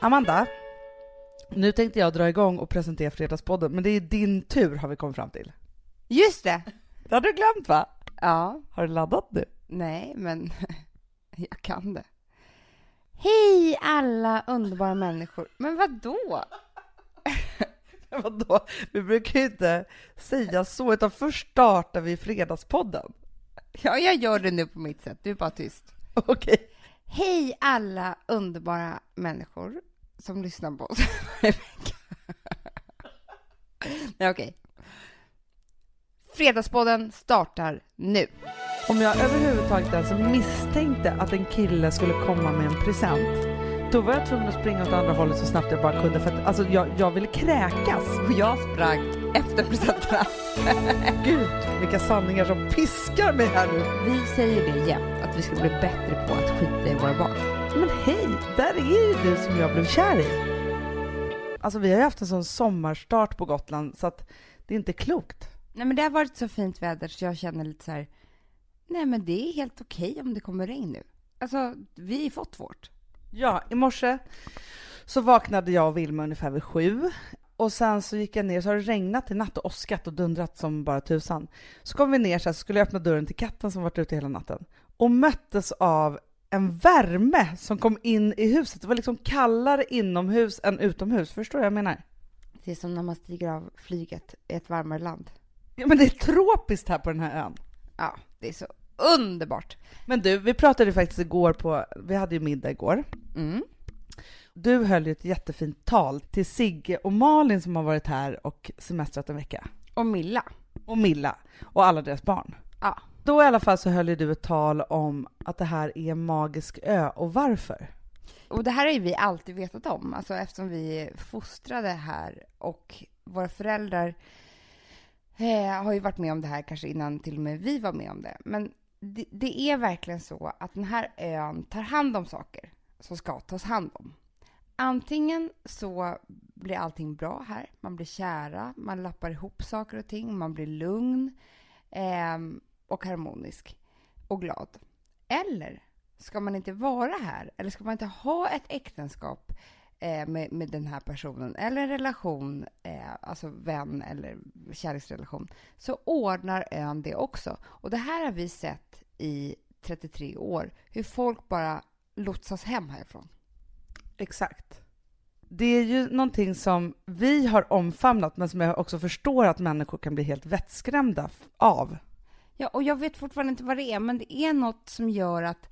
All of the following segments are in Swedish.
Amanda, nu tänkte jag dra igång och presentera Fredagspodden, men det är din tur har vi kommit fram till. Just det! Det hade du glömt va? Ja, Har du laddat nu? nej, men jag kan det. Hej alla underbara människor. Men vad då? Vadå? Vi brukar ju inte säga så, utan först startar vi Fredagspodden. Ja, jag gör det nu på mitt sätt. Du är bara tyst. Okej. Hej alla underbara människor som lyssnar på oss varje vecka. Nej, okej. Fredagspodden startar nu. Om jag överhuvudtaget ens misstänkte att en kille skulle komma med en present, då var jag tvungen att springa åt andra hållet så snabbt jag bara kunde för att alltså, jag, jag ville kräkas. Och jag sprang efter presenterna. Gud, vilka sanningar som piskar mig här nu. Vi säger det jämt, att vi ska bli bättre på att skita i våra barn. Men hej, där är ju du som jag blev kär i. Alltså vi har ju haft en sån sommarstart på Gotland så att det är inte klokt. Nej, men det har varit så fint väder så jag känner lite så här. Nej, men det är helt okej om det kommer regn nu. Alltså, vi har fått vårt. Ja, i morse så vaknade jag och Vilma ungefär vid sju och sen så gick jag ner så har det regnat i natt och åskat och dundrat som bara tusan. Så kom vi ner så, här, så skulle jag öppna dörren till katten som varit ute hela natten och möttes av en värme som kom in i huset. Det var liksom kallare inomhus än utomhus. Förstår du vad jag menar? Det är som när man stiger av flyget i ett varmare land. Ja, men det är tropiskt här på den här ön. Ja, det är så underbart. Men du, vi pratade faktiskt igår på, vi hade ju middag igår. Mm. Du höll ju ett jättefint tal till Sigge och Malin som har varit här och semestrat en vecka. Och Milla. Och Milla och alla deras barn. Ja. Då i alla fall så höll ju du ett tal om att det här är en magisk ö och varför. Och det här har ju vi alltid vetat om, alltså eftersom vi är fostrade här och våra föräldrar eh, har ju varit med om det här kanske innan till och med vi var med om det. Men det, det är verkligen så att den här ön tar hand om saker som ska tas hand om. Antingen så blir allting bra här, man blir kära, man lappar ihop saker och ting, man blir lugn eh, och harmonisk och glad. Eller ska man inte vara här? Eller ska man inte ha ett äktenskap eh, med, med den här personen? Eller en relation, eh, alltså vän eller kärleksrelation, så ordnar ön det också. Och det här har vi sett i 33 år, hur folk bara lotsas hem härifrån. Exakt. Det är ju någonting som vi har omfamnat men som jag också förstår att människor kan bli helt vettskrämda av. Ja, och jag vet fortfarande inte vad det är, men det är något som gör att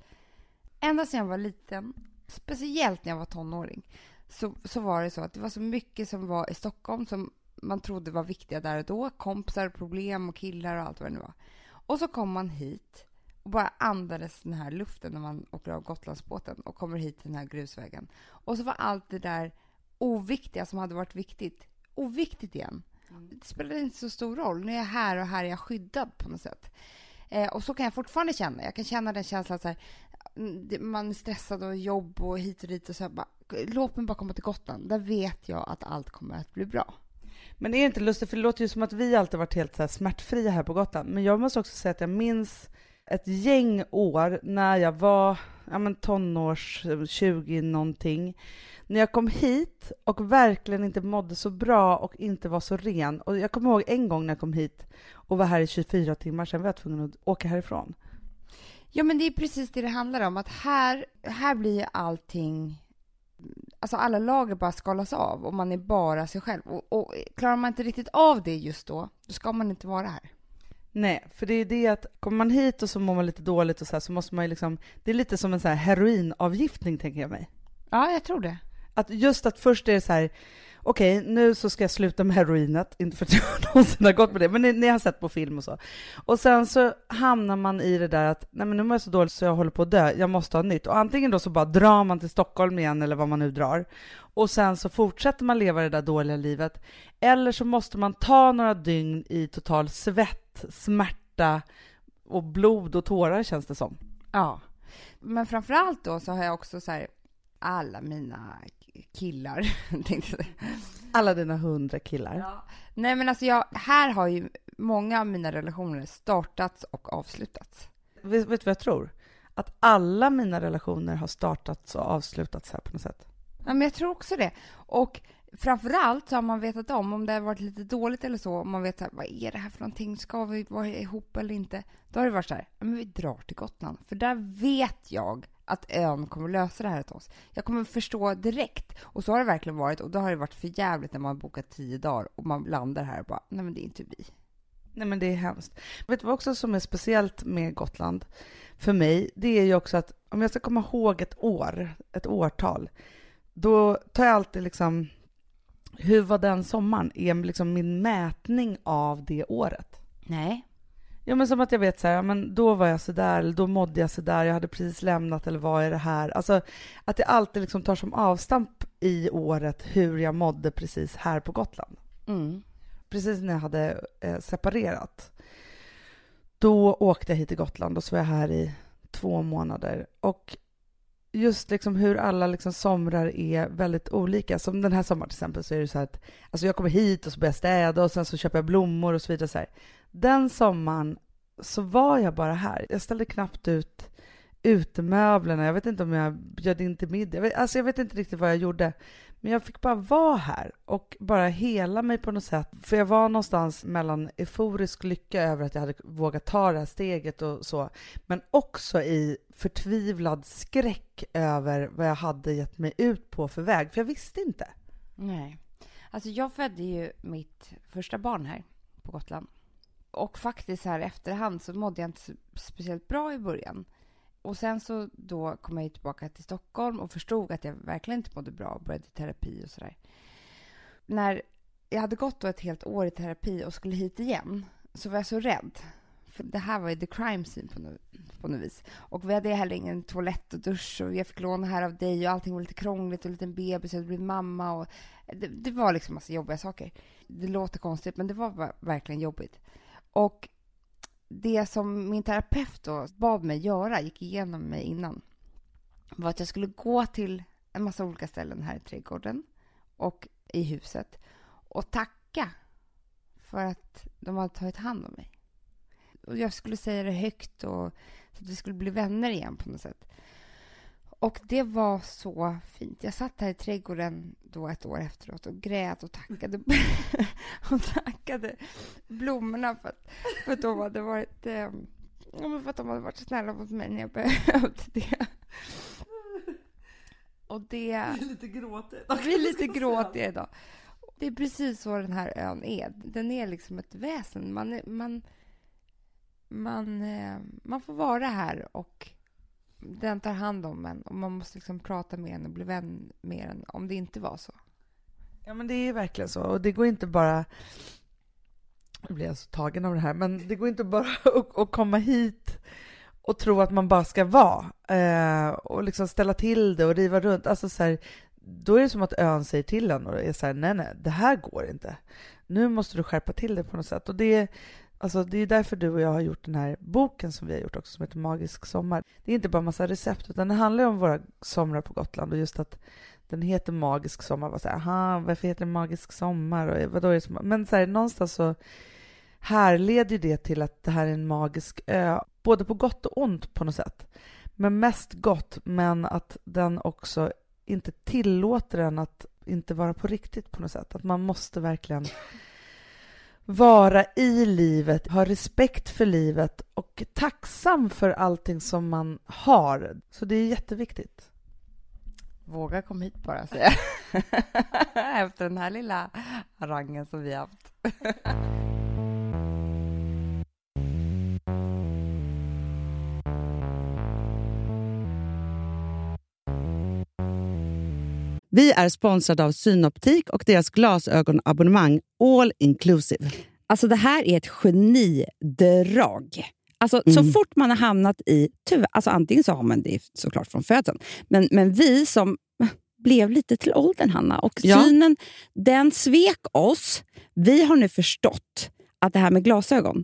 ända sedan jag var liten, speciellt när jag var tonåring, så, så var det så att det var så mycket som var i Stockholm som man trodde var viktiga där och då. Kompisar, problem och killar och allt vad det nu var. Och så kom man hit och bara andades den här luften när man åker av Gotlandsbåten och kommer hit till den här grusvägen. Och så var allt det där oviktiga som hade varit viktigt, oviktigt igen. Mm. Det spelar inte så stor roll. Nu är jag här och här är jag skyddad på något sätt. Eh, och så kan jag fortfarande känna. Jag kan känna den känslan så här, mm, man är stressad och jobb och hit och dit och så här, bara, låt mig bara komma till Gotland. Där vet jag att allt kommer att bli bra. Men det är inte lustigt, för det låter ju som att vi alltid varit helt så här smärtfria här på Gotland. Men jag måste också säga att jag minns ett gäng år när jag var ja, men tonårs, 20 någonting. När jag kom hit och verkligen inte mådde så bra och inte var så ren. Och jag kommer ihåg en gång när jag kom hit och var här i 24 timmar, sen var jag tvungen att åka härifrån. Ja, men det är precis det det handlar om. Att här, här blir allting... Alltså alla lager bara skalas av och man är bara sig själv. Och, och klarar man inte riktigt av det just då, då ska man inte vara här. Nej, för det är det att kommer man hit och så mår man lite dåligt och så här, så måste man ju liksom, det är lite som en så här heroinavgiftning tänker jag mig. Ja, jag tror det. Att just att först är det så här, okej, nu så ska jag sluta med heroinet, inte för att jag någonsin har gått med det, men ni, ni har sett på film och så. Och sen så hamnar man i det där att, nej men nu mår jag så dåligt så jag håller på att dö, jag måste ha nytt. Och antingen då så bara drar man till Stockholm igen eller vad man nu drar, och sen så fortsätter man leva det där dåliga livet, eller så måste man ta några dygn i total svett, smärta och blod och tårar känns det som. Ja. Men framför allt då så har jag också så här, alla mina killar. Alla dina hundra killar. Ja. Nej men alltså jag, här har ju många av mina relationer startats och avslutats. Vet, vet du vad jag tror? Att alla mina relationer har startats och avslutats här på något sätt. Ja, men jag tror också det. Och framförallt så har man vetat om, om det har varit lite dåligt eller så, om man vet så här, vad är det här för någonting, ska vi vara ihop eller inte? Då har det varit så här, men vi drar till Gotland, för där vet jag att ön kommer lösa det här åt oss. Jag kommer förstå direkt. Och så har det verkligen varit. Och då har det varit för jävligt när man har bokat tio dagar och man landar här och bara, nej men det är inte vi. Nej men det är hemskt. Vet du vad också som är speciellt med Gotland för mig? Det är ju också att om jag ska komma ihåg ett år, ett årtal, då tar jag alltid liksom, hur var den sommaren? Är liksom min mätning av det året. Nej. Ja men som att jag vet så här, men då var jag så där, eller då mådde jag så där, jag hade precis lämnat eller vad är det här? Alltså att jag alltid liksom tar som avstamp i året hur jag mådde precis här på Gotland. Mm. Precis när jag hade eh, separerat. Då åkte jag hit till Gotland och så var jag här i två månader. Och just liksom hur alla liksom somrar är väldigt olika. Som den här sommaren till exempel så är det så att alltså jag kommer hit och så börjar jag städa och sen så köper jag blommor och så vidare. Så här. Den sommaren så var jag bara här. Jag ställde knappt ut utemöblerna. Jag vet inte om jag bjöd in till middag. Jag vet, alltså jag vet inte riktigt vad jag gjorde. Men jag fick bara vara här och bara hela mig på något sätt. För jag var någonstans mellan euforisk lycka över att jag hade vågat ta det här steget och så, men också i förtvivlad skräck över vad jag hade gett mig ut på för väg, för jag visste inte. Nej. Alltså jag födde ju mitt första barn här på Gotland. Och faktiskt här efterhand så mådde jag inte speciellt bra i början. Och sen så då kom jag tillbaka till Stockholm och förstod att jag verkligen inte mådde bra och började i terapi och sådär. När jag hade gått då ett helt år i terapi och skulle hit igen så var jag så rädd. För det här var ju the crime scene på något, på något vis. Och vi hade heller ingen toalett och dusch och jag fick låna här av dig och allting var lite krångligt och en liten bebis och jag blev mamma och det, det var liksom massa jobbiga saker. Det låter konstigt men det var verkligen jobbigt. Och det som min terapeut då bad mig göra, gick igenom mig innan, var att jag skulle gå till en massa olika ställen här i trädgården och i huset och tacka för att de hade tagit hand om mig. Och jag skulle säga det högt och så att vi skulle bli vänner igen på något sätt. Och det var så fint. Jag satt här i trädgården då ett år efteråt och grät och tackade, och tackade blommorna för att, för att de hade varit eh, för att de hade varit snälla mot mig när jag behövde det. Och det... Vi är lite gråtiga. Vi är lite gråtiga idag. Det är precis så den här ön är. Den är liksom ett väsen. Man, man, man, eh, man får vara här och den tar hand om en och man måste liksom prata med en och bli vän med en om det inte var så. Ja, men det är verkligen så. Och det går inte bara... Nu blir jag så tagen av det här, men det går inte bara att, att komma hit och tro att man bara ska vara eh, och liksom ställa till det och riva runt. Alltså så här, då är det som att ön säger till en och är så här, nej, nej, det här går inte. Nu måste du skärpa till det på något sätt. Och det, Alltså, det är därför du och jag har gjort den här boken som vi har gjort också, som heter Magisk sommar. Det är inte bara massa recept, utan det handlar om våra somrar på Gotland och just att den heter Magisk sommar. Var så här, aha, varför heter den Magisk sommar? Och eh, vadå är det som... Men så här, någonstans så härleder det till att det här är en magisk ö, både på gott och ont på något sätt. Men mest gott, men att den också inte tillåter en att inte vara på riktigt på något sätt. Att man måste verkligen vara i livet, ha respekt för livet och tacksam för allting som man har. Så det är jätteviktigt. Våga kom hit bara, säger jag. Efter den här lilla rangen som vi har haft. Vi är sponsrade av Synoptik och deras glasögonabonnemang All Inclusive. Alltså det här är ett genidrag. Alltså, mm. Så fort man har hamnat i... Tyvärr, alltså antingen så har man det såklart från födseln, men, men vi som blev lite till åldern, Hanna, och ja. synen den svek oss. Vi har nu förstått att det här med glasögon,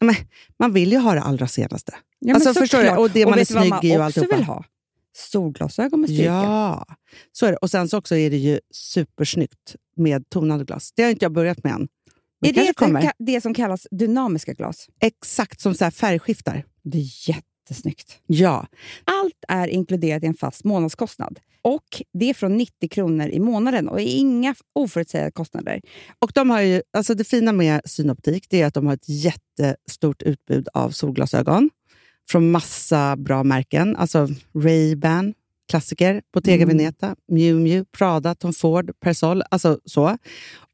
Men, man vill ju ha det allra senaste. Ja, alltså, förstår du? Och det man är snygg i och alltihopa. vill ha? Solglasögon med styrka. Ja, så är det. Och sen så också är det ju supersnyggt med tonade glas. Det har inte jag börjat med än. Men Är det ka- det som kallas dynamiska glas? Exakt som så färgskiftar. Det är jättesnyggt. Ja, Allt är inkluderat i en fast månadskostnad. Och Det är från 90 kronor i månaden och inga oförutsägbara kostnader. och de har ju, alltså det fina med Synoptik det är att de har ett jättestort utbud av solglasögon från massa bra märken. Alltså Ray-Ban, klassiker, Bottega Mm. Veneta, Miu Miu, Prada, Tom Ford, Persol. Alltså så.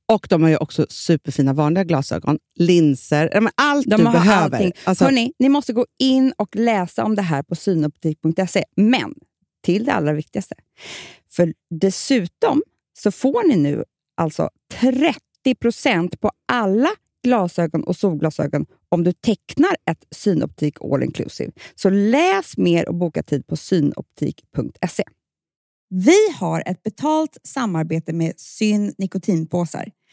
Och de har ju också superfina vanliga glasögon, linser, allt De du behöver. allting. Alltså, Hörrni, ni måste gå in och läsa om det här på synoptik.se. Men till det allra viktigaste. För dessutom så får ni nu alltså 30% på alla glasögon och solglasögon om du tecknar ett Synoptik All Inclusive. Så läs mer och boka tid på synoptik.se. Vi har ett betalt samarbete med Syn nikotinpåsar.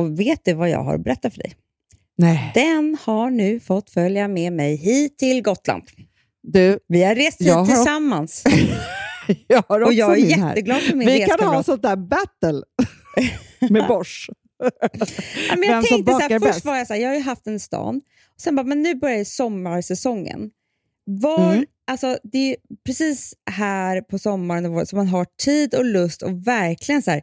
Och vet du vad jag har att berätta för dig? Nej. Den har nu fått följa med mig hit till Gotland. Du, Vi har rest hit har- tillsammans jag har också och jag är min jätteglad för min Vi kan ha sånt där battle med Bosch. Ja, men Vem jag som tänkte så här, först var jag så här, jag har ju haft en stan, och sen bara, men nu börjar sommarsäsongen. Var, Mm. alltså, det är precis här på sommaren och våren som man har tid och lust och verkligen så här,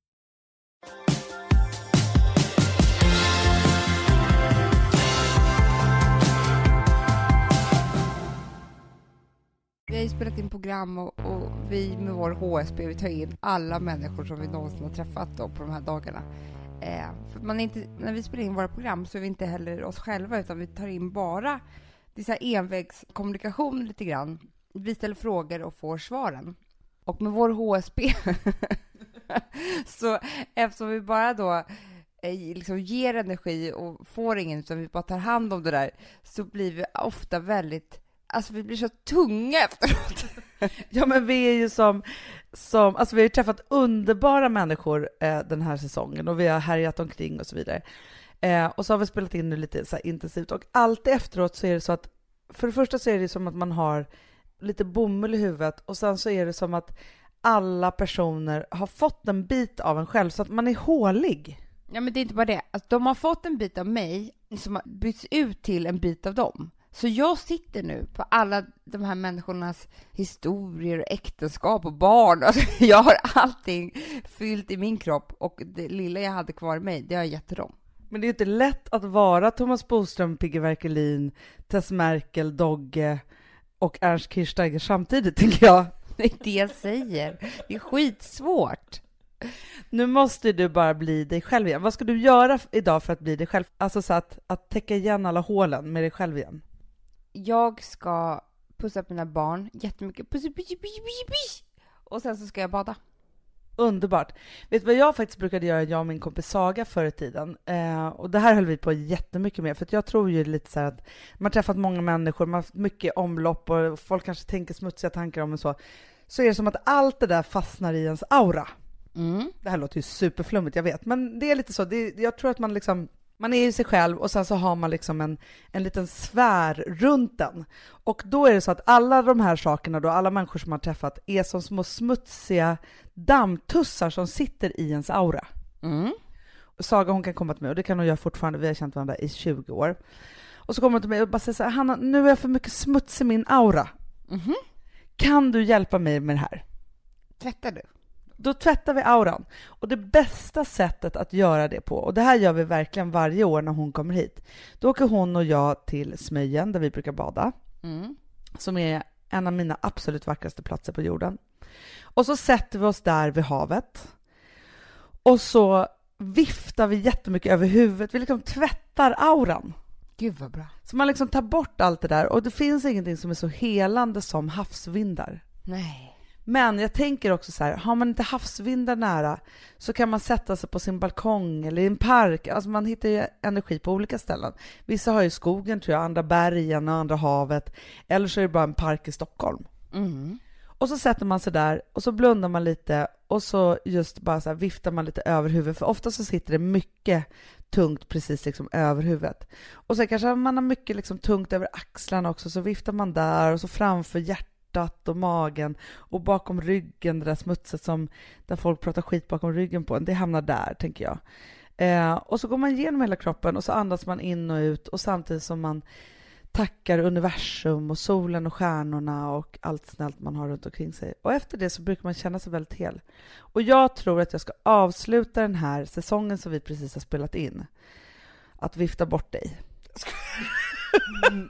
Vi har ju spelat in program och, och vi med vår HSB, vi tar in alla människor som vi någonsin har träffat då på de här dagarna. Eh, för man är inte, när vi spelar in våra program så är vi inte heller oss själva utan vi tar in bara, det är så här envägskommunikation lite grann. Vi ställer frågor och får svaren. Och med vår HSB, så eftersom vi bara då eh, liksom ger energi och får ingen utan vi bara tar hand om det där så blir vi ofta väldigt Alltså vi blir så tunga efteråt. Ja, men vi är ju som som, alltså vi har ju träffat underbara människor eh, den här säsongen och vi har härjat omkring och så vidare. Eh, och så har vi spelat in nu lite så intensivt och alltid efteråt så är det så att för det första så är det som att man har lite bomull i huvudet och sen så är det som att alla personer har fått en bit av en själv så att man är hålig. Ja, men det är inte bara det. Alltså, de har fått en bit av mig som har bytts ut till en bit av dem. Så jag sitter nu på alla de här människornas historier, och äktenskap och barn. Alltså, jag har allting fyllt i min kropp och det lilla jag hade kvar i mig, det har jag gett till dem. Men det är inte lätt att vara Thomas Boström, Pigge Werkelin, Tess Merkel, Dogge och Ernst Kirchsteiger samtidigt, tänker jag. Det är det jag säger. Det är skitsvårt. Nu måste du bara bli dig själv igen. Vad ska du göra idag för att bli dig själv? Alltså så att, att täcka igen alla hålen med dig själv igen. Jag ska pussa upp mina barn jättemycket. Puss, puss, puss, puss, puss. Och sen så ska jag bada. Underbart. Vet du vad jag faktiskt brukade göra, jag och min kompis Saga förr i tiden? Eh, och det här höll vi på jättemycket med, för jag tror ju lite så här att man har träffat många människor, man har haft mycket omlopp och folk kanske tänker smutsiga tankar om och så. Så är det som att allt det där fastnar i ens aura. Mm. Det här låter ju superflummigt, jag vet, men det är lite så. Det, jag tror att man liksom man är ju sig själv och sen så har man liksom en, en liten sfär runt den. Och då är det så att alla de här sakerna då, alla människor som man har träffat, är som små smutsiga dammtussar som sitter i ens aura. Mm. Saga hon kan komma till mig, och det kan hon göra fortfarande, vi har känt varandra i 20 år. Och så kommer hon till mig och bara säger så här, Hanna, nu är jag för mycket smuts i min aura. Mhm. Kan du hjälpa mig med det här? Tvättar du? Då tvättar vi auran. Och det bästa sättet att göra det på, och det här gör vi verkligen varje år när hon kommer hit, då åker hon och jag till Smögen där vi brukar bada, Mm. som är en av mina absolut vackraste platser på jorden. Och så sätter vi oss där vid havet och så viftar vi jättemycket över huvudet. Vi liksom tvättar auran. Gud vad bra. Så man liksom tar bort allt det där och det finns ingenting som är så helande som havsvindar. Nej. Men jag tänker också så här, har man inte havsvindar nära så kan man sätta sig på sin balkong eller i en park. Alltså man hittar ju energi på olika ställen. Vissa har ju skogen tror jag, andra bergen och andra havet. Eller så är det bara en park i Stockholm. Mm. Och så sätter man sig där och så blundar man lite och så just bara så här viftar man lite över huvudet. För ofta så sitter det mycket tungt precis liksom över huvudet. Och sen kanske man har mycket liksom tungt över axlarna också, så viftar man där och så framför hjärtat och magen och bakom ryggen, det där smutset som där folk pratar skit bakom ryggen på en, det hamnar där tänker jag. Eh, och så går man igenom hela kroppen och så andas man in och ut och samtidigt som man tackar universum och solen och stjärnorna och allt snällt man har runt omkring sig. Och efter det så brukar man känna sig väldigt hel. Och jag tror att jag ska avsluta den här säsongen som vi precis har spelat in. Att vifta bort dig.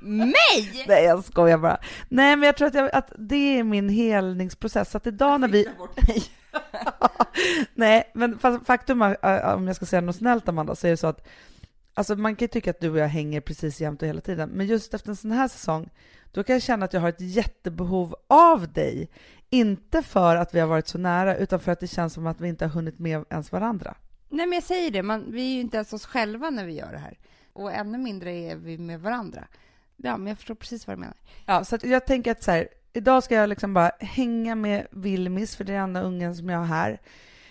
Mig? Nej, jag skojar bara. Nej, men jag tror att, jag, att det är min helningsprocess. Att idag när vi... Nej, men faktum är, om jag ska säga något snällt, Amanda, så är det så att Alltså man kan ju tycka att du och jag hänger precis jämt och hela tiden, men just efter en sån här säsong, då kan jag känna att jag har ett jättebehov av dig. Inte för att vi har varit så nära, utan för att det känns som att vi inte har hunnit med ens varandra. Nej, men jag säger det, man, vi är ju inte ens oss själva när vi gör det här. Och ännu mindre är vi med varandra. Ja, men jag förstår precis vad du menar. Ja, så att jag tänker att så här, idag ska jag liksom bara hänga med Vilmis, för det är den enda ungen som jag har här.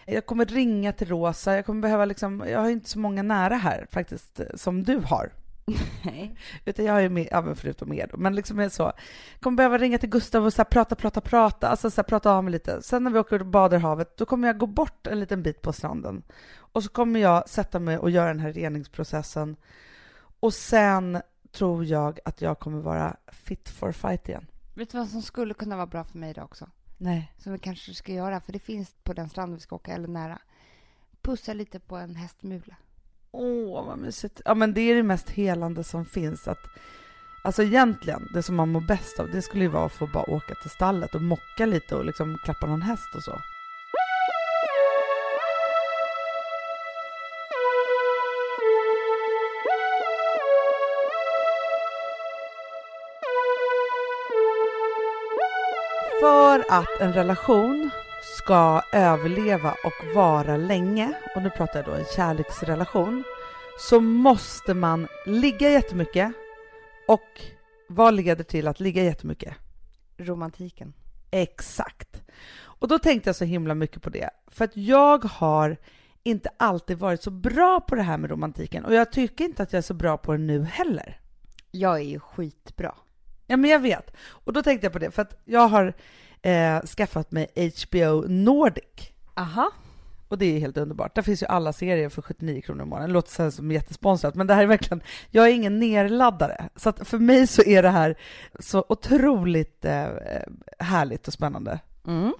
Jag kommer ringa till Rosa, jag kommer behöva liksom, jag har inte så många nära här faktiskt, som du har. Nej. Utan jag ju med, ja förutom er då, men liksom är så. Kommer behöva ringa till Gustav och så här, prata, prata, prata, alltså så här, prata av mig lite. Sen när vi åker och badar i havet, då kommer jag gå bort en liten bit på stranden. Och så kommer jag sätta mig och göra den här reningsprocessen. Och sen tror jag att jag kommer vara fit for fight igen. Vet du vad som skulle kunna vara bra för mig idag också? Nej. Som vi kanske ska göra, för det finns på den strand vi ska åka, eller nära. Pussa lite på en hästmula. Åh, vad mysigt. Ja, men det är det mest helande som finns. Att, alltså egentligen, det som man mår bäst av, det skulle ju vara att få bara åka till stallet och mocka lite och liksom klappa någon häst och så. För att en relation ska överleva och vara länge, och nu pratar jag då en kärleksrelation, så måste man ligga jättemycket. Och vad leder till att ligga jättemycket? Romantiken. Exakt. Och då tänkte jag så himla mycket på det, för att jag har inte alltid varit så bra på det här med romantiken och jag tycker inte att jag är så bra på det nu heller. Jag är ju skitbra. Ja, men jag vet. Och då tänkte jag på det, för att jag har eh, skaffat mig HBO Nordic. Aha. Och det är helt underbart. Där finns ju alla serier för 79 kronor i månaden. Det låter så som jättesponsrat, men det här är verkligen... Jag är ingen nerladdare, så för mig så är det här så otroligt eh, härligt och spännande. Mm.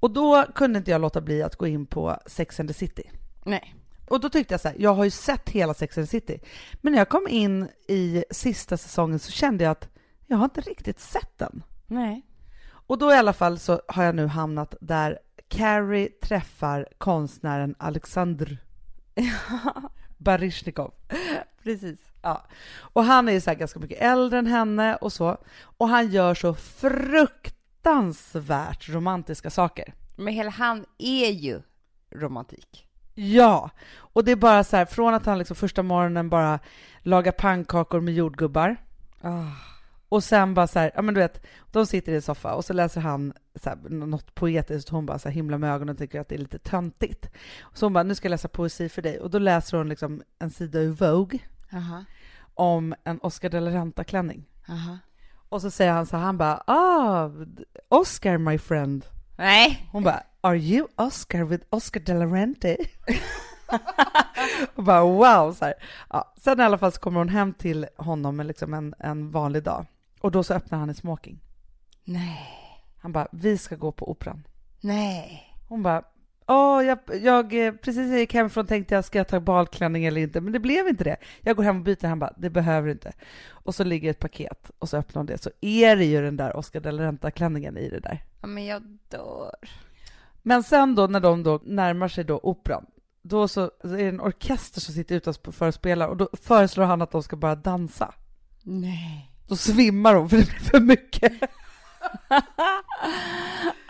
Och då kunde inte jag låta bli att gå in på Sex and the City. Nej. Och då tyckte jag så här, jag har ju sett hela Sex and the City, men när jag kom in i sista säsongen så kände jag att jag har inte riktigt sett den. Nej. Och då i alla fall så har jag nu hamnat där Carrie träffar konstnären Alexander Baryshnikov. Precis. Ja. Och han är ju så här ganska mycket äldre än henne och så. Och han gör så fruktansvärt romantiska saker. Men hela han är ju romantik. Ja, och det är bara så här, från att han liksom första morgonen bara lagar pannkakor med jordgubbar Oh. Och sen bara så här, ja men du vet, de sitter i en soffa och så läser han så här, något poetiskt och hon bara så här himla med ögonen och tycker att det är lite töntigt. Så hon bara, nu ska jag läsa poesi för dig och då läser hon liksom en sida ur Vogue Aha. om en Oscar de la Renta-klänning. Och så säger han så här, han bara, ah, Oscar my friend. Nej. Hon bara, are you Oscar with Oscar de la Renta? och bara wow, så här. Ja, sen i alla fall så kommer hon hem till honom liksom en, en vanlig dag. Och då så öppnar han en smoking. Nej. Han bara, vi ska gå på operan. Nej. Hon bara, åh, jag, jag eh, precis när jag gick hemifrån tänkte jag, ska jag ta balklänning eller inte? Men det blev inte det. Jag går hem och byter, han bara, det behöver du inte. Och så ligger ett paket och så öppnar hon det, så är det ju den där Oscar de la Renta-klänningen i det där. Ja, men jag dör. Men sen då när de då närmar sig då operan, då så är det en orkester som sitter utanför och spelar och då föreslår han att de ska bara dansa. Nej. Då svimmar de för det blir för mycket.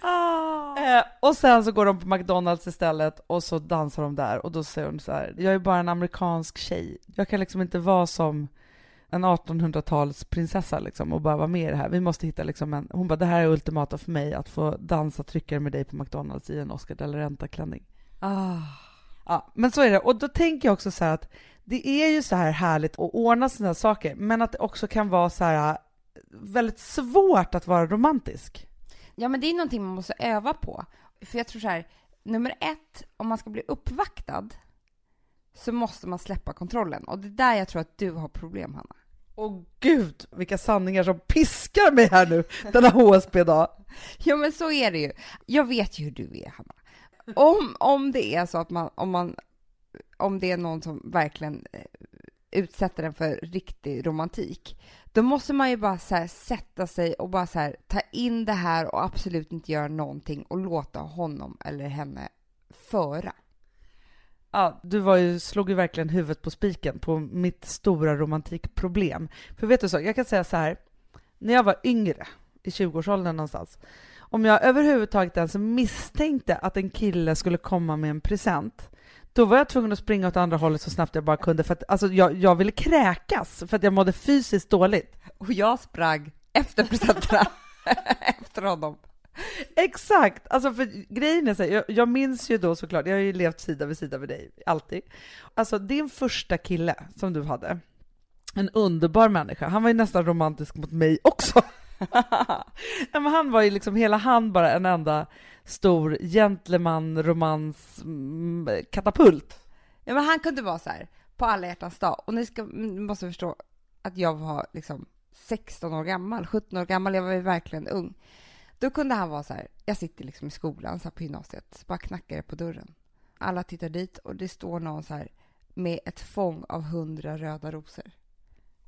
Ah. Eh, och sen så går de på McDonalds istället och så dansar de där och då säger hon så här, jag är bara en amerikansk tjej. Jag kan liksom inte vara som en 1800-talsprinsessa liksom och bara vara med i det här. Vi måste hitta liksom en, hon bara, det här är ultimata för mig att få dansa tryckare med dig på McDonalds i en Oscar de la Renta-klänning. Ah. Ja, men så är det. Och då tänker jag också så här att det är ju så här härligt att ordna sådana här saker, men att det också kan vara så här väldigt svårt att vara romantisk. Ja, men det är någonting man måste öva på. För jag tror så här, nummer ett, om man ska bli uppvaktad så måste man släppa kontrollen. Och det är där jag tror att du har problem, Hanna. Åh gud, vilka sanningar som piskar mig här nu denna HSB-dag. Ja, men så är det ju. Jag vet ju hur du är, Hanna. Om, om det är så att man, om man, om det är någon som verkligen eh, utsätter den för riktig romantik, då måste man ju bara så här sätta sig och bara så här ta in det här och absolut inte göra någonting och låta honom eller henne föra. Ja, du var ju, slog ju verkligen huvudet på spiken på mitt stora romantikproblem. För vet du så, jag kan säga så här, när jag var yngre, i 20-årsåldern någonstans, om jag överhuvudtaget ens misstänkte att en kille skulle komma med en present, då var jag tvungen att springa åt andra hållet så snabbt jag bara kunde, för att alltså, jag, jag ville kräkas, för att jag mådde fysiskt dåligt. Och jag sprang efter presenterna, efter honom. Exakt! Alltså för grejen är så här, jag, jag minns ju då såklart, jag har ju levt sida vid sida med dig, alltid. Alltså din första kille som du hade, en underbar människa, han var ju nästan romantisk mot mig också. Men han var ju liksom hela han bara en enda stor gentleman romans mm. Ja, men han kunde vara så här på alla hjärtans dag. Och ni, ska, ni måste förstå att jag var liksom 16 år gammal, 17 år gammal. Jag var ju verkligen ung. Då kunde han vara så här. Jag sitter liksom i skolan så här på gymnasiet, så bara knackar det på dörren. Alla tittar dit och det står någon så här med ett fång av hundra röda rosor.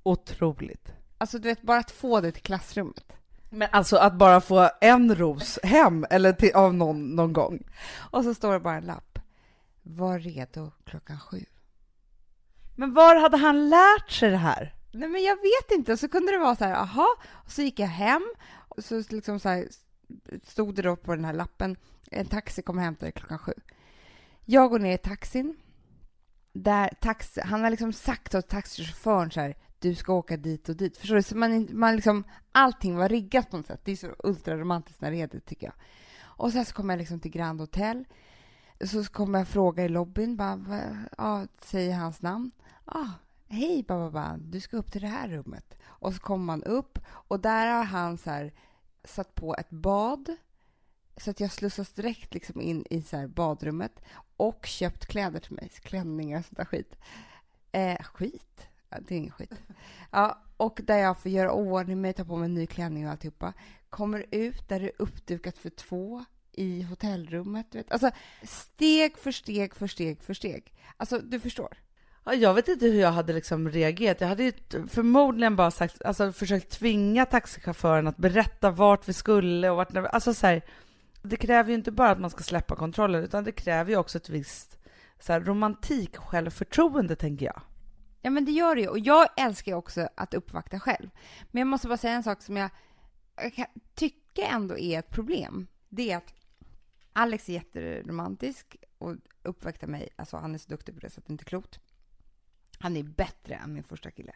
Otroligt. Alltså, du vet, bara att få det till klassrummet. Men alltså att bara få en ros hem eller till, av någon, någon gång. Och så står det bara en lapp. Var redo klockan sju. Men var hade han lärt sig det här? Nej, men jag vet inte. Så kunde det vara så här, aha. Och så gick jag hem och så liksom så här, stod det då på den här lappen, en taxi kommer hämta dig klockan sju. Jag går ner i taxin. Där taxi, han har liksom sagt åt taxichauffören så här, du ska åka dit och dit. Förstår du? Så man, man liksom, allting var riggat på något sätt. Det är så ultraromantiskt när det är det, tycker jag. Och sen så kommer jag liksom till Grand Hotel. Så kommer jag fråga i lobbyn, bara, ja, säger hans namn. Ah, hej bababa, du ska upp till det här rummet. Och så kommer man upp och där har han så här, satt på ett bad så att jag slussas direkt liksom in i så här badrummet och köpt kläder till mig, klänningar och sånt där skit. Eh, skit? Ja, det är ingen skit. Ja, och där jag får göra ordning mig, ta på mig en ny klänning och alltihopa. Kommer ut där det är uppdukat för två i hotellrummet. Vet. Alltså, steg för steg för steg för steg. Alltså, du förstår. Ja, jag vet inte hur jag hade liksom reagerat. Jag hade ju förmodligen bara sagt, alltså försökt tvinga taxichauffören att berätta vart vi skulle och vart, alltså så här, det kräver ju inte bara att man ska släppa kontrollen, utan det kräver ju också ett visst så här, romantik självförtroende, tänker jag. Ja, men det gör det ju. Och jag älskar ju också att uppvakta själv. Men jag måste bara säga en sak som jag, jag tycker ändå är ett problem. Det är att Alex är jätteromantisk och uppvaktar mig. Alltså, han är så duktig på det så att det inte är klokt. Han är bättre än min första kille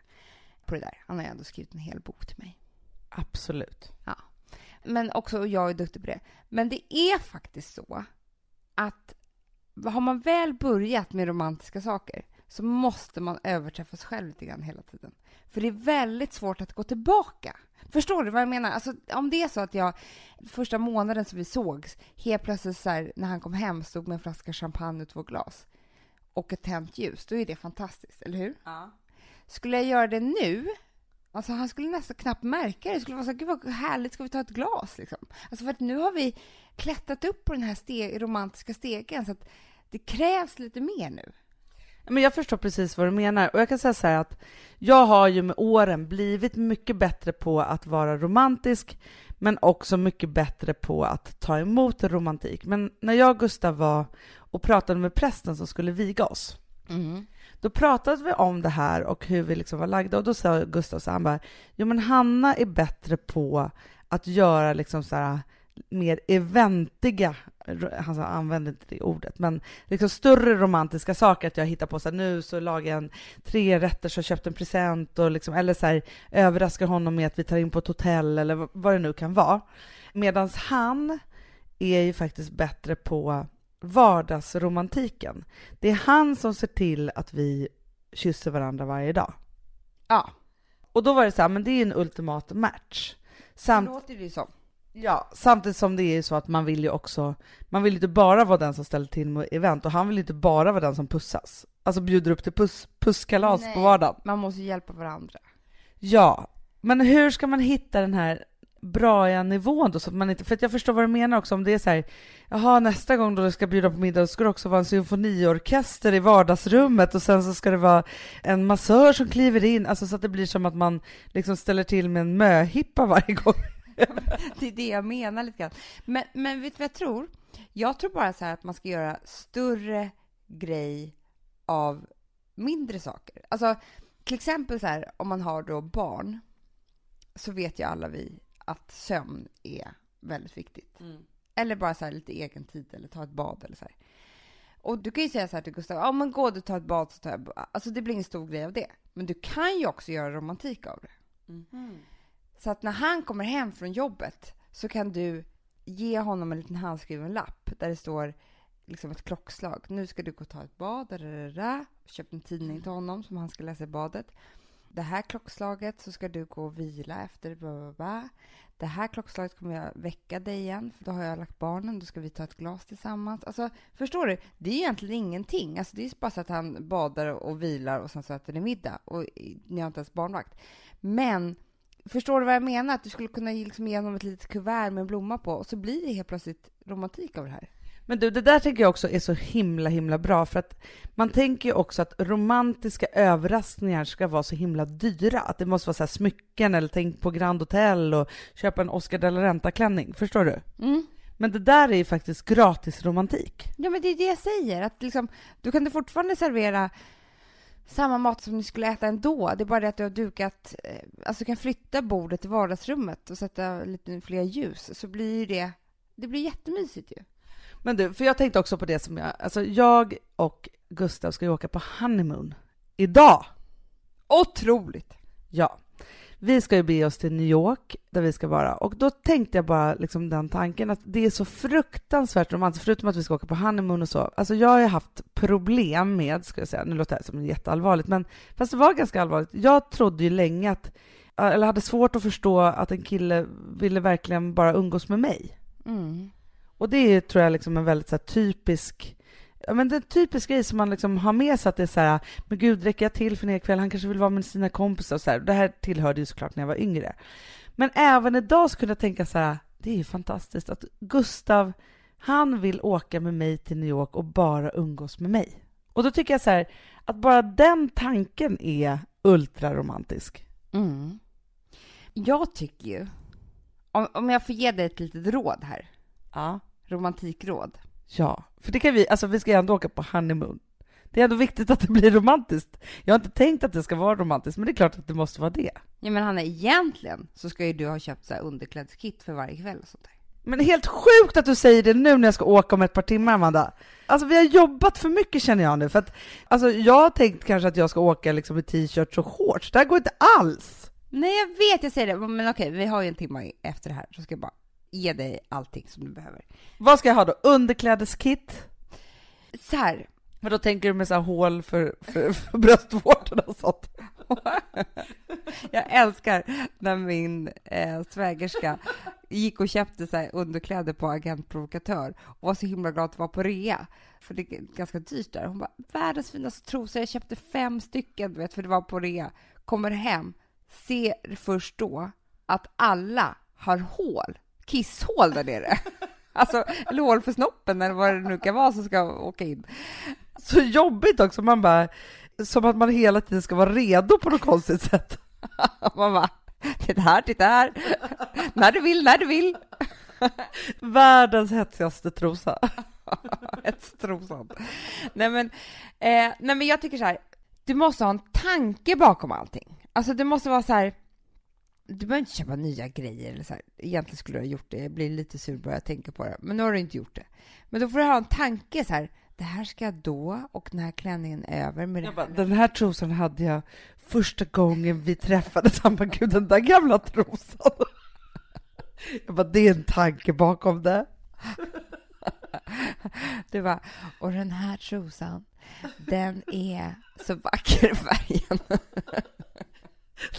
på det där. Han har ju ändå skrivit en hel bok till mig. Absolut. Ja. Men också, och jag är duktig på det. Men det är faktiskt så att har man väl börjat med romantiska saker så måste man överträffa sig själv lite grann hela tiden. För det är väldigt svårt att gå tillbaka. Förstår du vad jag menar? Alltså, om det är så att jag första månaden som vi sågs, helt plötsligt så här, när han kom hem stod med en flaska champagne och två glas och ett tänt ljus, då är det fantastiskt, eller hur? Ja. Skulle jag göra det nu, alltså han skulle nästan knappt märka det. Det skulle vara så gud vad härligt, ska vi ta ett glas liksom? Alltså för att nu har vi klättrat upp på den här steg, romantiska stegen så att det krävs lite mer nu. Men jag förstår precis vad du menar. Och jag kan säga så här att jag har ju med åren blivit mycket bättre på att vara romantisk, men också mycket bättre på att ta emot romantik. Men när jag och Gustav var och pratade med prästen som skulle viga oss, Mm. då pratade vi om det här och hur vi liksom var lagda. Och då sa Gustav så här, han bara, jo men Hanna är bättre på att göra liksom så här mer eventiga, han använde inte det ordet, men liksom större romantiska saker, att jag hittar på så här, nu så lagar jag en tre rätter så jag köpt en present och liksom, eller så här, överraskar honom med att vi tar in på ett hotell eller vad det nu kan vara. Medan han är ju faktiskt bättre på vardagsromantiken. Det är han som ser till att vi kysser varandra varje dag. Ja, Och då var det så här, men det är en ultimat match. det Samt, låter det ju som. Ja, samtidigt som det är så att man vill ju också, man vill ju inte bara vara den som ställer till med event och han vill ju inte bara vara den som pussas. Alltså bjuder upp till puss, pusskalas Nej. på vardagen. Man måste hjälpa varandra. Ja, men hur ska man hitta den här braiga nivån då så att man inte, för att jag förstår vad du menar också om det är så här, jaha nästa gång då du ska bjuda på middag då ska det också vara en symfoniorkester i vardagsrummet och sen så ska det vara en massör som kliver in, alltså så att det blir som att man liksom ställer till med en möhippa varje gång. Det är det jag menar lite grann. Men, men vet du vad jag tror? Jag tror bara så här att man ska göra större grej av mindre saker. Alltså, till exempel så här, om man har då barn, så vet ju alla vi att sömn är väldigt viktigt. Eller bara så här lite egen tid eller ta ett bad eller så här. Och du kan ju säga så här till Gustav, ja men gå du tar ett bad så tar jag ba-" Alltså det blir ingen stor grej av det. Men du kan ju också göra romantik av det. Så att när han kommer hem från jobbet så kan du ge honom en liten handskriven lapp där det står liksom ett klockslag. Nu ska du gå och ta ett bad, dadadada. köp en tidning till honom som han ska läsa i badet. Det här klockslaget så ska du gå och vila efter. Bla bla bla. Det här klockslaget kommer jag väcka dig igen, för då har jag lagt barnen. Då ska vi ta ett glas tillsammans. Alltså, förstår du? Det är egentligen ingenting. Alltså, det är bara så att han badar och vilar och sen så äter ni middag. Och ni har inte ens barnvakt. Men Förstår du vad jag menar? Att du skulle kunna ge liksom ge honom ett litet kuvert med en blomma på och så blir det helt plötsligt romantik av det här. Men du, det där tycker jag också är så himla, himla bra för att man tänker ju också att romantiska överraskningar ska vara så himla dyra. Att det måste vara så smycken eller tänk på Grand Hotel och köpa en Oscar de la Renta-klänning. Förstår du? Mm. Men det där är ju faktiskt gratis romantik. Ja, men det är det jag säger. Att liksom, du kan fortfarande servera samma mat som ni skulle äta ändå. Det är bara det att du har dukat... eh, Alltså du kan flytta bordet till vardagsrummet och sätta lite fler ljus. Så blir det... Det blir jättemysigt ju. Men du, för jag tänkte också på det som jag... Alltså jag och Gustav ska ju åka på honeymoon idag. Otroligt! Ja. Vi ska ju be oss till New York, där vi ska vara. Och då tänkte jag bara liksom den tanken att det är så fruktansvärt romantiskt, förutom att vi ska åka på honeymoon och så. Alltså jag har ju haft problem med, ska jag säga, nu låter det som jätteallvarligt, men fast det var ganska allvarligt. Jag trodde ju länge att, eller hade svårt att förstå att en kille ville verkligen bara umgås med mig. Mm. Och det är, tror jag, liksom en väldigt så här, typisk Ja, men det är en typisk grej som man liksom har med sig att det är så här, men gud, räcker jag till för en hel kväll? Han kanske vill vara med sina kompisar och så här. Det här tillhörde ju såklart när jag var yngre. Men även idag så kunde jag tänka så här, det är ju fantastiskt att Gustav, han vill åka med mig till New York och bara umgås med mig. Och då tycker jag så här, att bara den tanken är ultraromantisk. Mm. Jag tycker ju, om, om jag får ge dig ett litet råd här, Ja. romantikråd. Ja, för det kan vi, alltså vi ska ju ändå åka på honeymoon. Det är ändå viktigt att det blir romantiskt. Jag har inte tänkt att det ska vara romantiskt, men det är klart att det måste vara det. Ja men Hanna, egentligen så ska ju du ha köpt så här underklädeskit för varje kväll och sånt där. Men helt sjukt att du säger det nu när jag ska åka om ett par timmar, Amanda. Alltså vi har jobbat för mycket känner jag nu, för att alltså, jag har tänkt kanske att jag ska åka liksom i t-shirts och shorts. Det här går inte alls! Nej jag vet, jag säger det, men okej, vi har ju en timme efter det här, så ska jag bara ge dig allting som du behöver. Vad ska jag ha då? Underklädeskit? Så här, Men då tänker du med så här hål för, för, för bröstvårtorna och sånt? jag älskar när min eh, svägerska gick och köpte så underkläder på Agent Provokatör och var så himla glad att vara på rea. För det är ganska dyrt där. Hon bara, världens finaste trosor, jag köpte fem stycken, du vet, för det var på rea. Kommer hem, ser först då att alla har hål, kisshål där nere. Alltså, eller hål för snoppen eller vad det nu kan vara som ska åka in. Så jobbigt också, man bara, som att man hela tiden ska vara redo på något konstigt sätt. Man bara, titta här, titta här. När du vill, när du vill. Världens hetsigaste trosa. Hetstrosan. Nej men, eh, nej men jag tycker så här, du måste ha en tanke bakom allting. Alltså det måste vara så här, du behöver inte köpa nya grejer eller så här. Egentligen skulle du ha gjort det, jag blir lite sur bara jag tänker på det. Men nu har du inte gjort det. Men då får du ha en tanke så här, det här ska jag då och den här klänningen över med det Jag bara, den här trosan hade jag första gången vi träffades. Han bara, gud den där gamla trosan. Jag bara, det är en tanke bakom det. Du bara, och den här trosan, den är så vacker i färgen.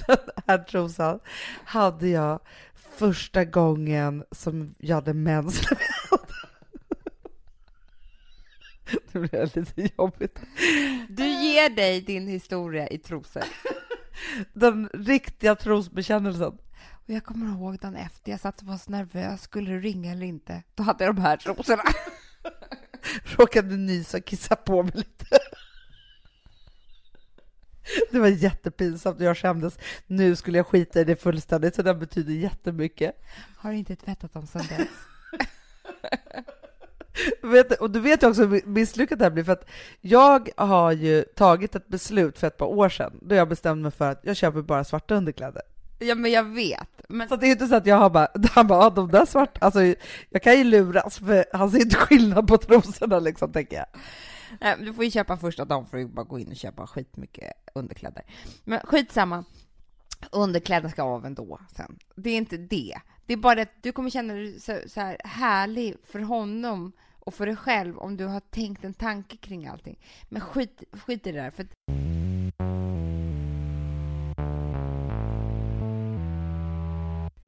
Den här trosan hade jag första gången som jag hade mens. Det blev lite jobbigt. Du ger dig din historia i trosor. Den riktiga trosbekännelsen. Och jag kommer ihåg dagen efter, jag satt och var så nervös, skulle du ringa eller inte? Då hade jag de här trosorna. Råkade nysa och kissa på mig lite. Det var jättepinsamt och jag skämdes. Nu skulle jag skita i det fullständigt, så det betyder jättemycket. Har inte tvättat dem sedan dess. Vet, och du vet ju också hur misslyckat det här blir, för att jag har ju tagit ett beslut för ett par år sedan, då jag bestämde mig för att jag köper bara svarta underkläder. Ja, men jag vet. Men Så det är inte så att jag har bara, han bara, de där svarta, alltså jag kan ju luras, för han ser inte skillnad på trosorna liksom, tänker jag. Nej, du får ju köpa första dagen för att bara gå in och köpa skitmycket underkläder. Men skitsamma. Underkläder ska av ändå sen. Det är inte det. Det är bara att du kommer känna dig så, så här härlig för honom och för dig själv om du har tänkt en tanke kring allting. Men skit, skit i det där. För att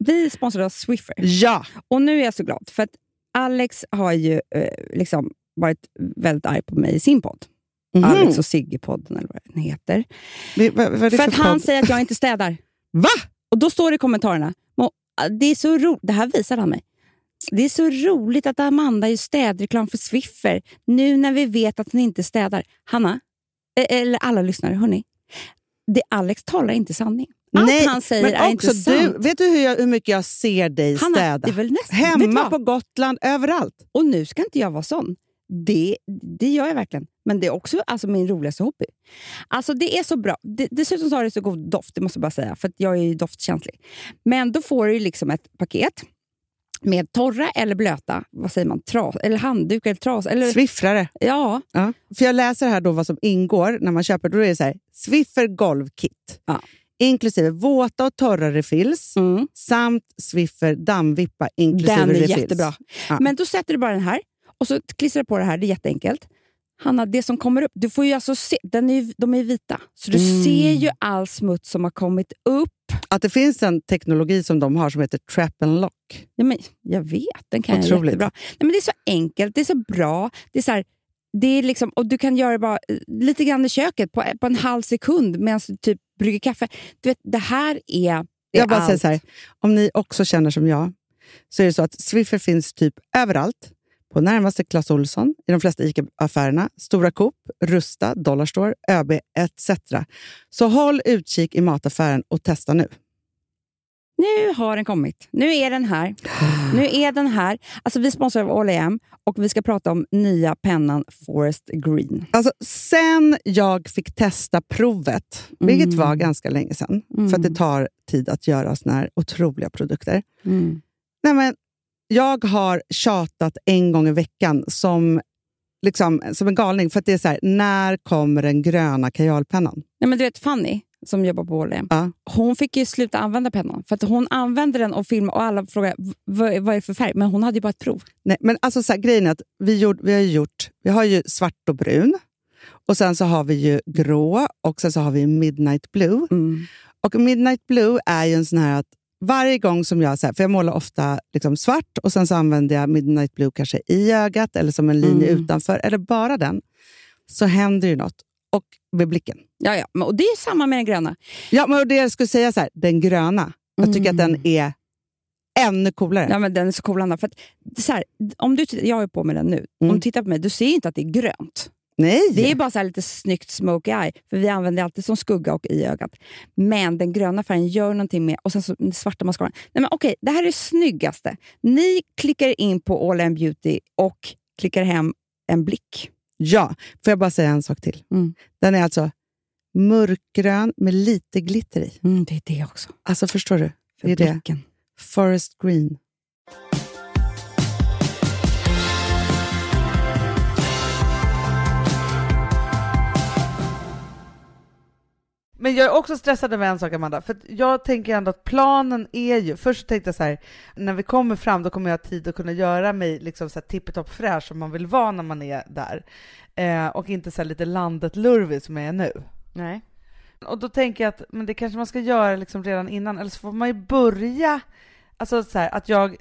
Vi sponsrar av Swiffer. Ja! Och nu är jag så glad, för att Alex har ju eh, liksom varit väldigt arg på mig i sin podd. Mhm. Alex och Sigge-podden, eller vad den heter. Vi- vad- vad det För att han säger att jag inte städar. Va? Och då står det i kommentarerna, "Må, det är så ro-" det här visar han mig. Det är så roligt att Amanda gör städreklam för Swiffer nu när vi vet att hon inte städar. Hanna, eh, eller alla lyssnare, hörni. Det Alex talar inte sanning. Allt Nej, han säger men är inte också sant. du, vet du hur, jag, hur mycket jag ser dig Hanna, städa? det är väl nästan, Hemma, på Gotland, överallt. Och nu ska inte jag vara sån. Det, det gör jag verkligen. Men det är också alltså, min roligaste hobby. Alltså Det är så bra. Det, dessutom så har det så god doft, det måste jag bara säga, för jag är ju doftkänslig. Men då får du liksom ett paket med torra eller blöta, vad säger man, tras, eller handduk eller tras. Eller, Swiffrare. ja, Ja. För jag läser här då vad som ingår när man köper. Då är det så här, Swiffer golvkit. Ja. inklusive våta och torra refills Mm. samt Swiffer dammvippa inklusive Den är refills. jättebra. Ja. Men då sätter du bara den här och så klistrar du på det här. Det är jätteenkelt. Hanna, det som kommer upp, du får ju alltså se, den är, de är vita. Så du Mm. ser ju all smuts som har kommit upp. Att det finns en teknologi som de har som heter trap and lock. Ja, men, jag vet, den kan jag Otroligt. jättebra. Nej, men det är så enkelt, det är så bra. Det är så här, det är liksom, och du kan göra det bara eh, lite grann i köket på, på en halv sekund medan du typ brygger kaffe. Du vet, det här är, är Jag bara säger allt. så här, om ni också känner som jag, så är det så att Swiffer finns typ överallt. På närmaste Clas Ohlson, i de flesta ICA-affärerna, Stora Coop, Rusta, Dollarstore, ÖB etc. Så håll utkik i mataffären och testa nu. Nu har den kommit. Nu är den här. Nu är den här. Alltså, vi sponsrar av All och vi ska prata om nya pennan Forest Green. Alltså, sen jag fick testa provet, vilket Mm. var ganska länge sedan, för att det tar tid att göra såna här otroliga produkter. Nej, men jag har tjatat en gång i veckan som, liksom, som en galning. För att det är så här, när kommer den gröna kajalpennan? Nej, men du vet Fanny, som jobbar på All Ja. hon fick ju sluta använda pennan. För att hon använde den och filmade och alla frågade "V- vad, vad är det för färg. Men hon hade ju bara ett prov. Nej, men alltså så här, grejen är att vi, gjort, vi har gjort, vi har ju svart och brun. Och sen så har vi ju grå och sen så har vi midnight blue. Och midnight blue är ju en sån här att varje gång som jag, så här, för jag målar ofta liksom svart och sen så använder jag midnight blue kanske i ögat eller som en linje Mm. utanför, eller bara den, så händer ju något. Och med blicken. Ja, ja. Och det är samma med den gröna. Ja, men det jag skulle säga så här, den gröna, jag tycker att den är ännu coolare. Ja, men den är så cool, Anna. För att, så här, om du, jag har ju på mig den nu. Om Mm. du tittar på mig, du ser inte att det är grönt. Nej! Det är bara så här lite snyggt smoky eye, för vi använder det alltid som skugga och i ögat. Men den gröna färgen gör någonting med, och sen så den svarta mascaran. Nej men okej, det här är det snyggaste. Ni klickar in på All In Beauty och klickar hem en blick. Ja, får jag bara säga en sak till? Mm. Den är alltså mörkgrön med lite glitter i. Mm, det är det också. Alltså förstår du? För Det är det. blicken. Forest green. Men jag är också stressad över en sak Amanda, för jag tänker ändå att planen är ju, först tänkte jag så här, när vi kommer fram då kommer jag ha tid att kunna göra mig liksom så tippetopp fräsch som man vill vara när man är där. Eh, och inte så här lite landet-lurvig som jag är nu. Nej. Och då tänker jag att men det kanske man ska göra liksom redan innan, eller så får man ju börja, alltså så här, att jag,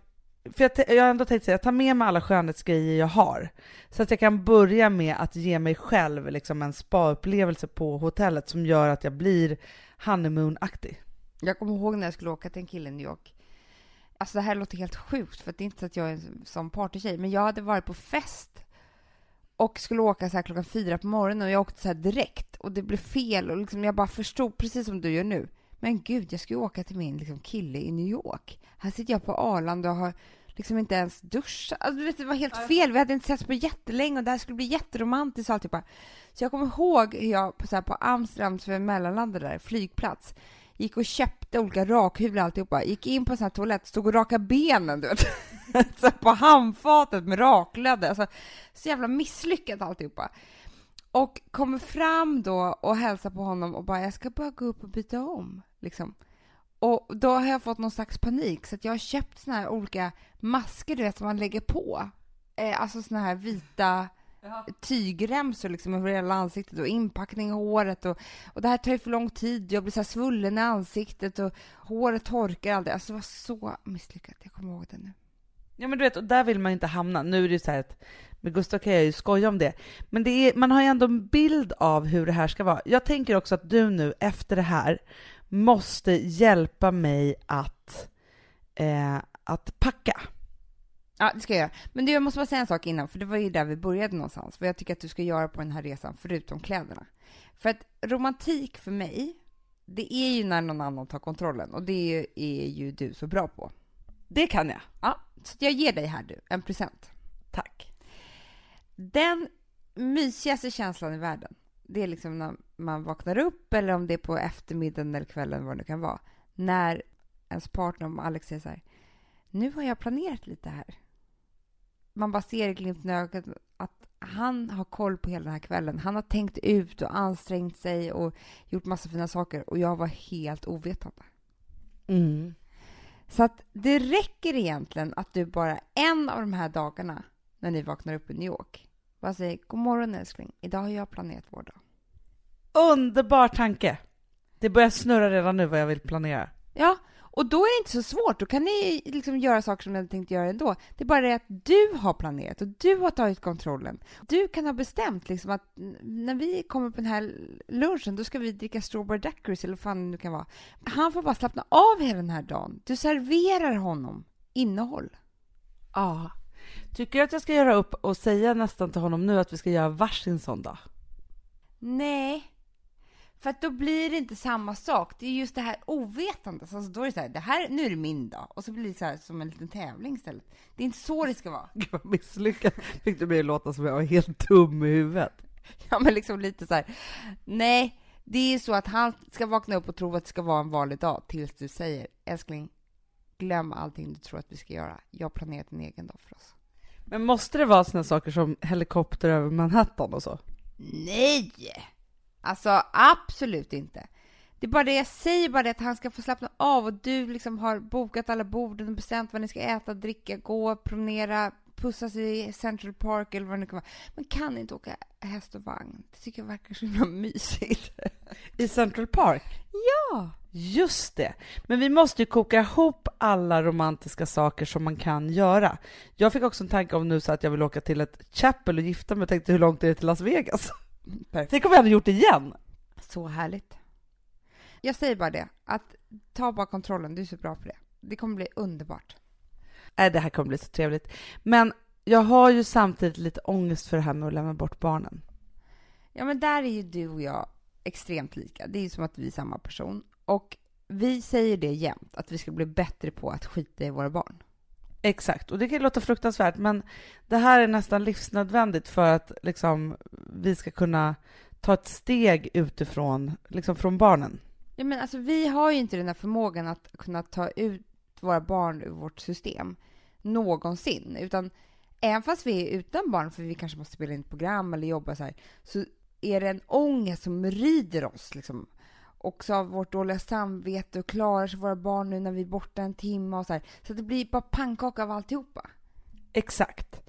för jag, jag har ändå tänkt säga, jag tar med mig alla skönhetsgrejer jag har, så att jag kan börja med att ge mig själv liksom en spa-upplevelse på hotellet som gör att jag blir honeymoon-aktig. Jag kommer ihåg när jag skulle åka till en kille i New York. Alltså det här låter helt sjukt, för det är inte så att jag är en sån partytjej, men jag hade varit på fest och skulle åka så här klockan fyra på morgonen och jag åkte så här direkt och det blev fel och liksom jag bara förstod, precis som du gör nu. Men gud, jag ska ju åka till min liksom, kille i New York. Här sitter jag på Arlanda och har liksom inte ens duschat. Alltså, du vet, det var helt fel. Vi hade inte setts på jättelänge och det här skulle bli jätteromantiskt och alltihopa. Så jag kommer ihåg hur jag på, så här, på Amsterdams för mellanlandet där, flygplats, gick och köpte olika rakhyvlar och alltihopa. Gick in på en sån här toalett, stod och raka benen, du vet. så på handfatet med raklödder. Alltså, så jävla misslyckat alltihopa. Och kommer fram då och hälsar på honom och bara, jag ska bara gå upp och byta om. Liksom. Och då har jag fått någon slags panik, så att jag har köpt såna här olika masker, du vet, som man lägger på. Eh, alltså såna här vita tygremsor liksom över hela ansiktet och inpackning i håret och, och det här tar ju för lång tid. Jag blir så här svullen i ansiktet och håret torkar aldrig. Alltså det var så misslyckat. Jag kommer ihåg det nu. Ja men du vet, och där vill man inte hamna. Nu är det ju så här att med Gustav kan jag ju skoja om det. Men det är, man har ju ändå en bild av hur det här ska vara. Jag tänker också att du nu efter det här måste hjälpa mig att, eh, att packa. Ja, det ska jag göra. Men du, jag måste bara säga en sak innan, för det var ju där vi började någonstans. Vad jag tycker att du ska göra på den här resan, förutom kläderna. För att romantik för mig, det är ju när någon annan tar kontrollen och det är ju du så bra på. Det kan jag. Ja, så jag ger dig här du, en present. Tack. Den mysigaste känslan i världen, det är liksom när man vaknar upp eller om det är på eftermiddagen eller kvällen, vad det kan vara, när ens partner, om Alex säger så här, nu har jag planerat lite här. Man bara ser i glimten i ögat att han har koll på hela den här kvällen. Han har tänkt ut och ansträngt sig och gjort massa fina saker och jag var helt ovetande. Mm. Så att det räcker egentligen att du bara en av de här dagarna när ni vaknar upp i New York bara säger god morgon älskling, idag har jag planerat vår dag. Underbar tanke! Det börjar snurra redan nu vad jag vill planera. Ja, och då är det inte så svårt. Då kan ni liksom göra saker som ni hade tänkt göra ändå. Det är bara det att du har planerat och du har tagit kontrollen. Du kan ha bestämt liksom att när vi kommer på den här lunchen, då ska vi dricka strawberry daiquiris eller vad fan det nu kan vara. Han får bara slappna av hela den här dagen. Du serverar honom innehåll. Ja. Tycker du att jag ska göra upp och säga nästan till honom nu att vi ska göra varsin sån dag? Nej, för att då blir det inte samma sak. Det är just det här ovetandet. Alltså då är det så här, det här, nu är det min dag. Och så blir det så här som en liten tävling istället. Det är inte så det ska vara. Gud vad misslyckad fick du mig att låta som jag var helt dum i huvudet. Ja, men liksom lite så här, nej, det är så att han ska vakna upp och tro att det ska vara en vanlig dag tills du säger, älskling, glöm allting du tror att vi ska göra. Jag har planerat en egen dag för oss. Men måste det vara såna saker som helikopter över Manhattan och så? Nej! Alltså absolut inte. Det är bara det jag säger, bara det att han ska få slappna av och du liksom har bokat alla borden och bestämt vad ni ska äta, dricka, gå, promenera, pussas i Central Park eller vad det nu kan vara. Men kan inte åka häst och vagn. Det tycker jag verkar så himla mysigt. I Central Park? Ja! Just det. Men vi måste ju koka ihop alla romantiska saker som man kan göra. Jag fick också en tanke om nu så att jag vill åka till ett chapel och gifta mig och tänkte hur långt är det till Las Vegas? Perfekt. Tänk om vi hade gjort det igen! Så härligt. Jag säger bara det, att ta bara kontrollen, du är så bra på det. Det kommer bli underbart. Nej, det här kommer bli så trevligt. Men jag har ju samtidigt lite ångest för det här med att lämna bort barnen. Ja, men där är ju du och jag extremt lika. Det är ju som att vi är samma person. Och vi säger det jämt, att vi ska bli bättre på att skita i våra barn. Exakt, och det kan låta fruktansvärt, men det här är nästan livsnödvändigt för att liksom, vi ska kunna ta ett steg utifrån, liksom från barnen. Ja, men alltså, vi har ju inte den här förmågan att kunna ta ut våra barn ur vårt system någonsin, utan även fast vi är utan barn, för vi kanske måste spela in ett program eller jobba så här, så är det en ångest som rider oss. Liksom. Också av vårt dåliga samvete och klarar sig våra barn nu när vi är borta en timme och så här. Så det blir bara pannkaka av alltihopa. Exakt.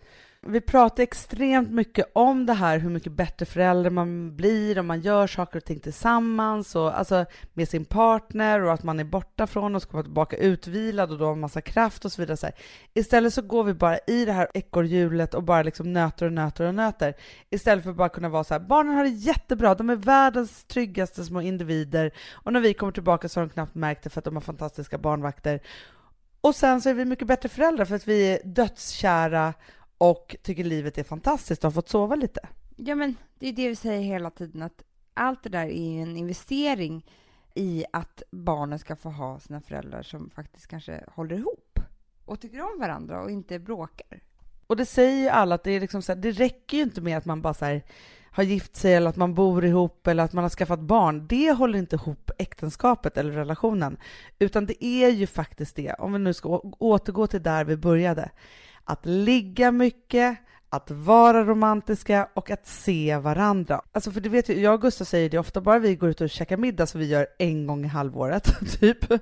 Vi pratar extremt mycket om det här, hur mycket bättre förälder man blir om man gör saker och ting tillsammans, och, alltså med sin partner och att man är borta från och ska vara tillbaka utvilad och då har massa kraft och så vidare. Så här. Istället så går vi bara i det här ekorrhjulet och bara liksom nöter och nöter och nöter. Istället för att bara kunna vara så här, barnen har det jättebra, de är världens tryggaste små individer och när vi kommer tillbaka så har de knappt märkt det för att de har fantastiska barnvakter. Och sen så är vi mycket bättre föräldrar för att vi är dödskära och tycker livet är fantastiskt och har fått sova lite. Ja, men det är det vi säger hela tiden, att allt det där är en investering i att barnen ska få ha sina föräldrar som faktiskt kanske håller ihop och tycker om varandra och inte bråkar. Och det säger ju alla att det, är liksom så här, det räcker ju inte med att man bara så här, har gift sig eller att man bor ihop eller att man har skaffat barn. Det håller inte ihop äktenskapet eller relationen, utan det är ju faktiskt det, om vi nu ska återgå till där vi började, att ligga mycket, att vara romantiska och att se varandra. Alltså för det vet ju, jag och Gustav säger det ofta, bara vi går ut och käkar middag som vi gör en gång i halvåret, typ. Eh,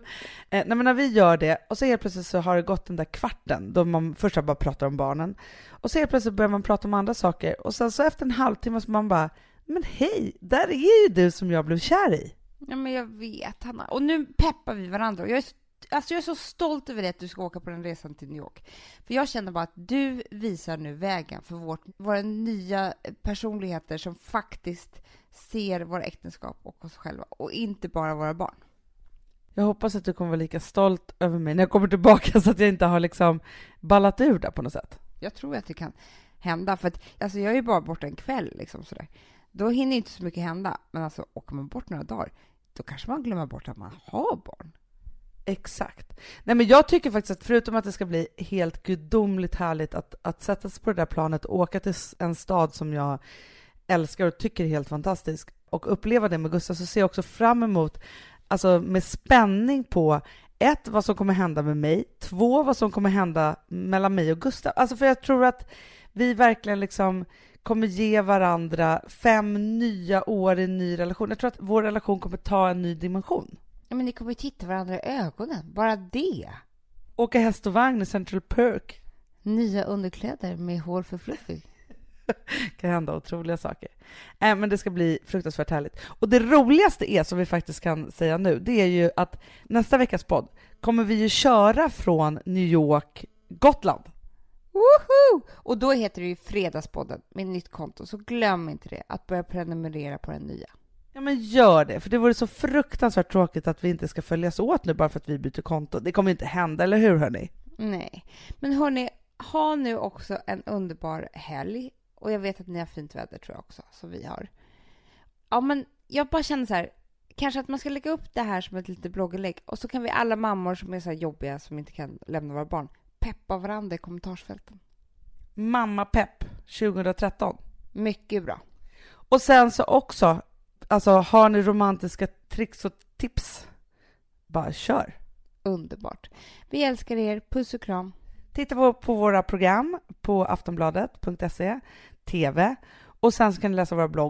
nej, men när vi gör det, och så helt plötsligt så har det gått den där kvarten då man först bara pratar om barnen, och så helt plötsligt börjar man prata om andra saker, och sen så efter en halvtimme så man bara, men hej, där är ju du som jag blev kär i. Ja, men jag vet, Hanna. Och nu peppar vi varandra. Och jag är så Alltså jag är så stolt över det att du ska åka på den resan till New York. För jag känner bara att du visar nu vägen för vårt, våra nya personligheter som faktiskt ser våra äktenskap och oss själva och inte bara våra barn. Jag hoppas att du kommer vara lika stolt över mig när jag kommer tillbaka så att jag inte har liksom ballat ur där på något sätt. Jag tror att det kan hända, för att alltså jag är ju bara borta en kväll liksom sådär. Då hinner inte så mycket hända. Men alltså åker man bort några dagar, då kanske man glömmer bort att man har barn. Exakt. Nej, men jag tycker faktiskt att förutom att det ska bli helt gudomligt härligt att, att sätta sig på det där planet och åka till en stad som jag älskar och tycker är helt fantastisk och uppleva det med Gustav så ser jag också fram emot, alltså med spänning på ett, vad som kommer hända med mig, två, vad som kommer hända mellan mig och Gustav. Alltså för jag tror att vi verkligen liksom kommer ge varandra fem nya år i en ny relation. Jag tror att vår relation kommer ta en ny dimension. Ja, men ni kommer ju titta varandra i ögonen, bara det. Åka häst och vagn i Central Perk. Nya underkläder med hål för Fluffy. kan hända otroliga saker. Äh, men det ska bli fruktansvärt härligt. Och det roligaste är, som vi faktiskt kan säga nu, det är ju att nästa veckas podd kommer vi ju köra från New York, Gotland. Woho! Och då heter det ju Fredagspodden med nytt konto, så glöm inte det, att börja prenumerera på den nya. Ja men gör det, för det vore så fruktansvärt tråkigt att vi inte ska följas åt nu bara för att vi byter konto. Det kommer inte hända, eller hur hörni? Nej, men hörni, ha nu också en underbar helg. Och jag vet att ni har fint väder tror jag också, som vi har. Ja, men jag bara känner så här, kanske att man ska lägga upp det här som ett litet blogginlägg och så kan vi alla mammor som är så här jobbiga som inte kan lämna våra barn peppa varandra i kommentarsfälten. Mamma Pepp 2013. Mycket bra. Och sen så också, alltså har ni romantiska tricks och tips, bara kör. Underbart. Vi älskar er. Puss och kram. Titta på, på våra program på aftonbladet.se, TV och sen så kan ni läsa våra blogg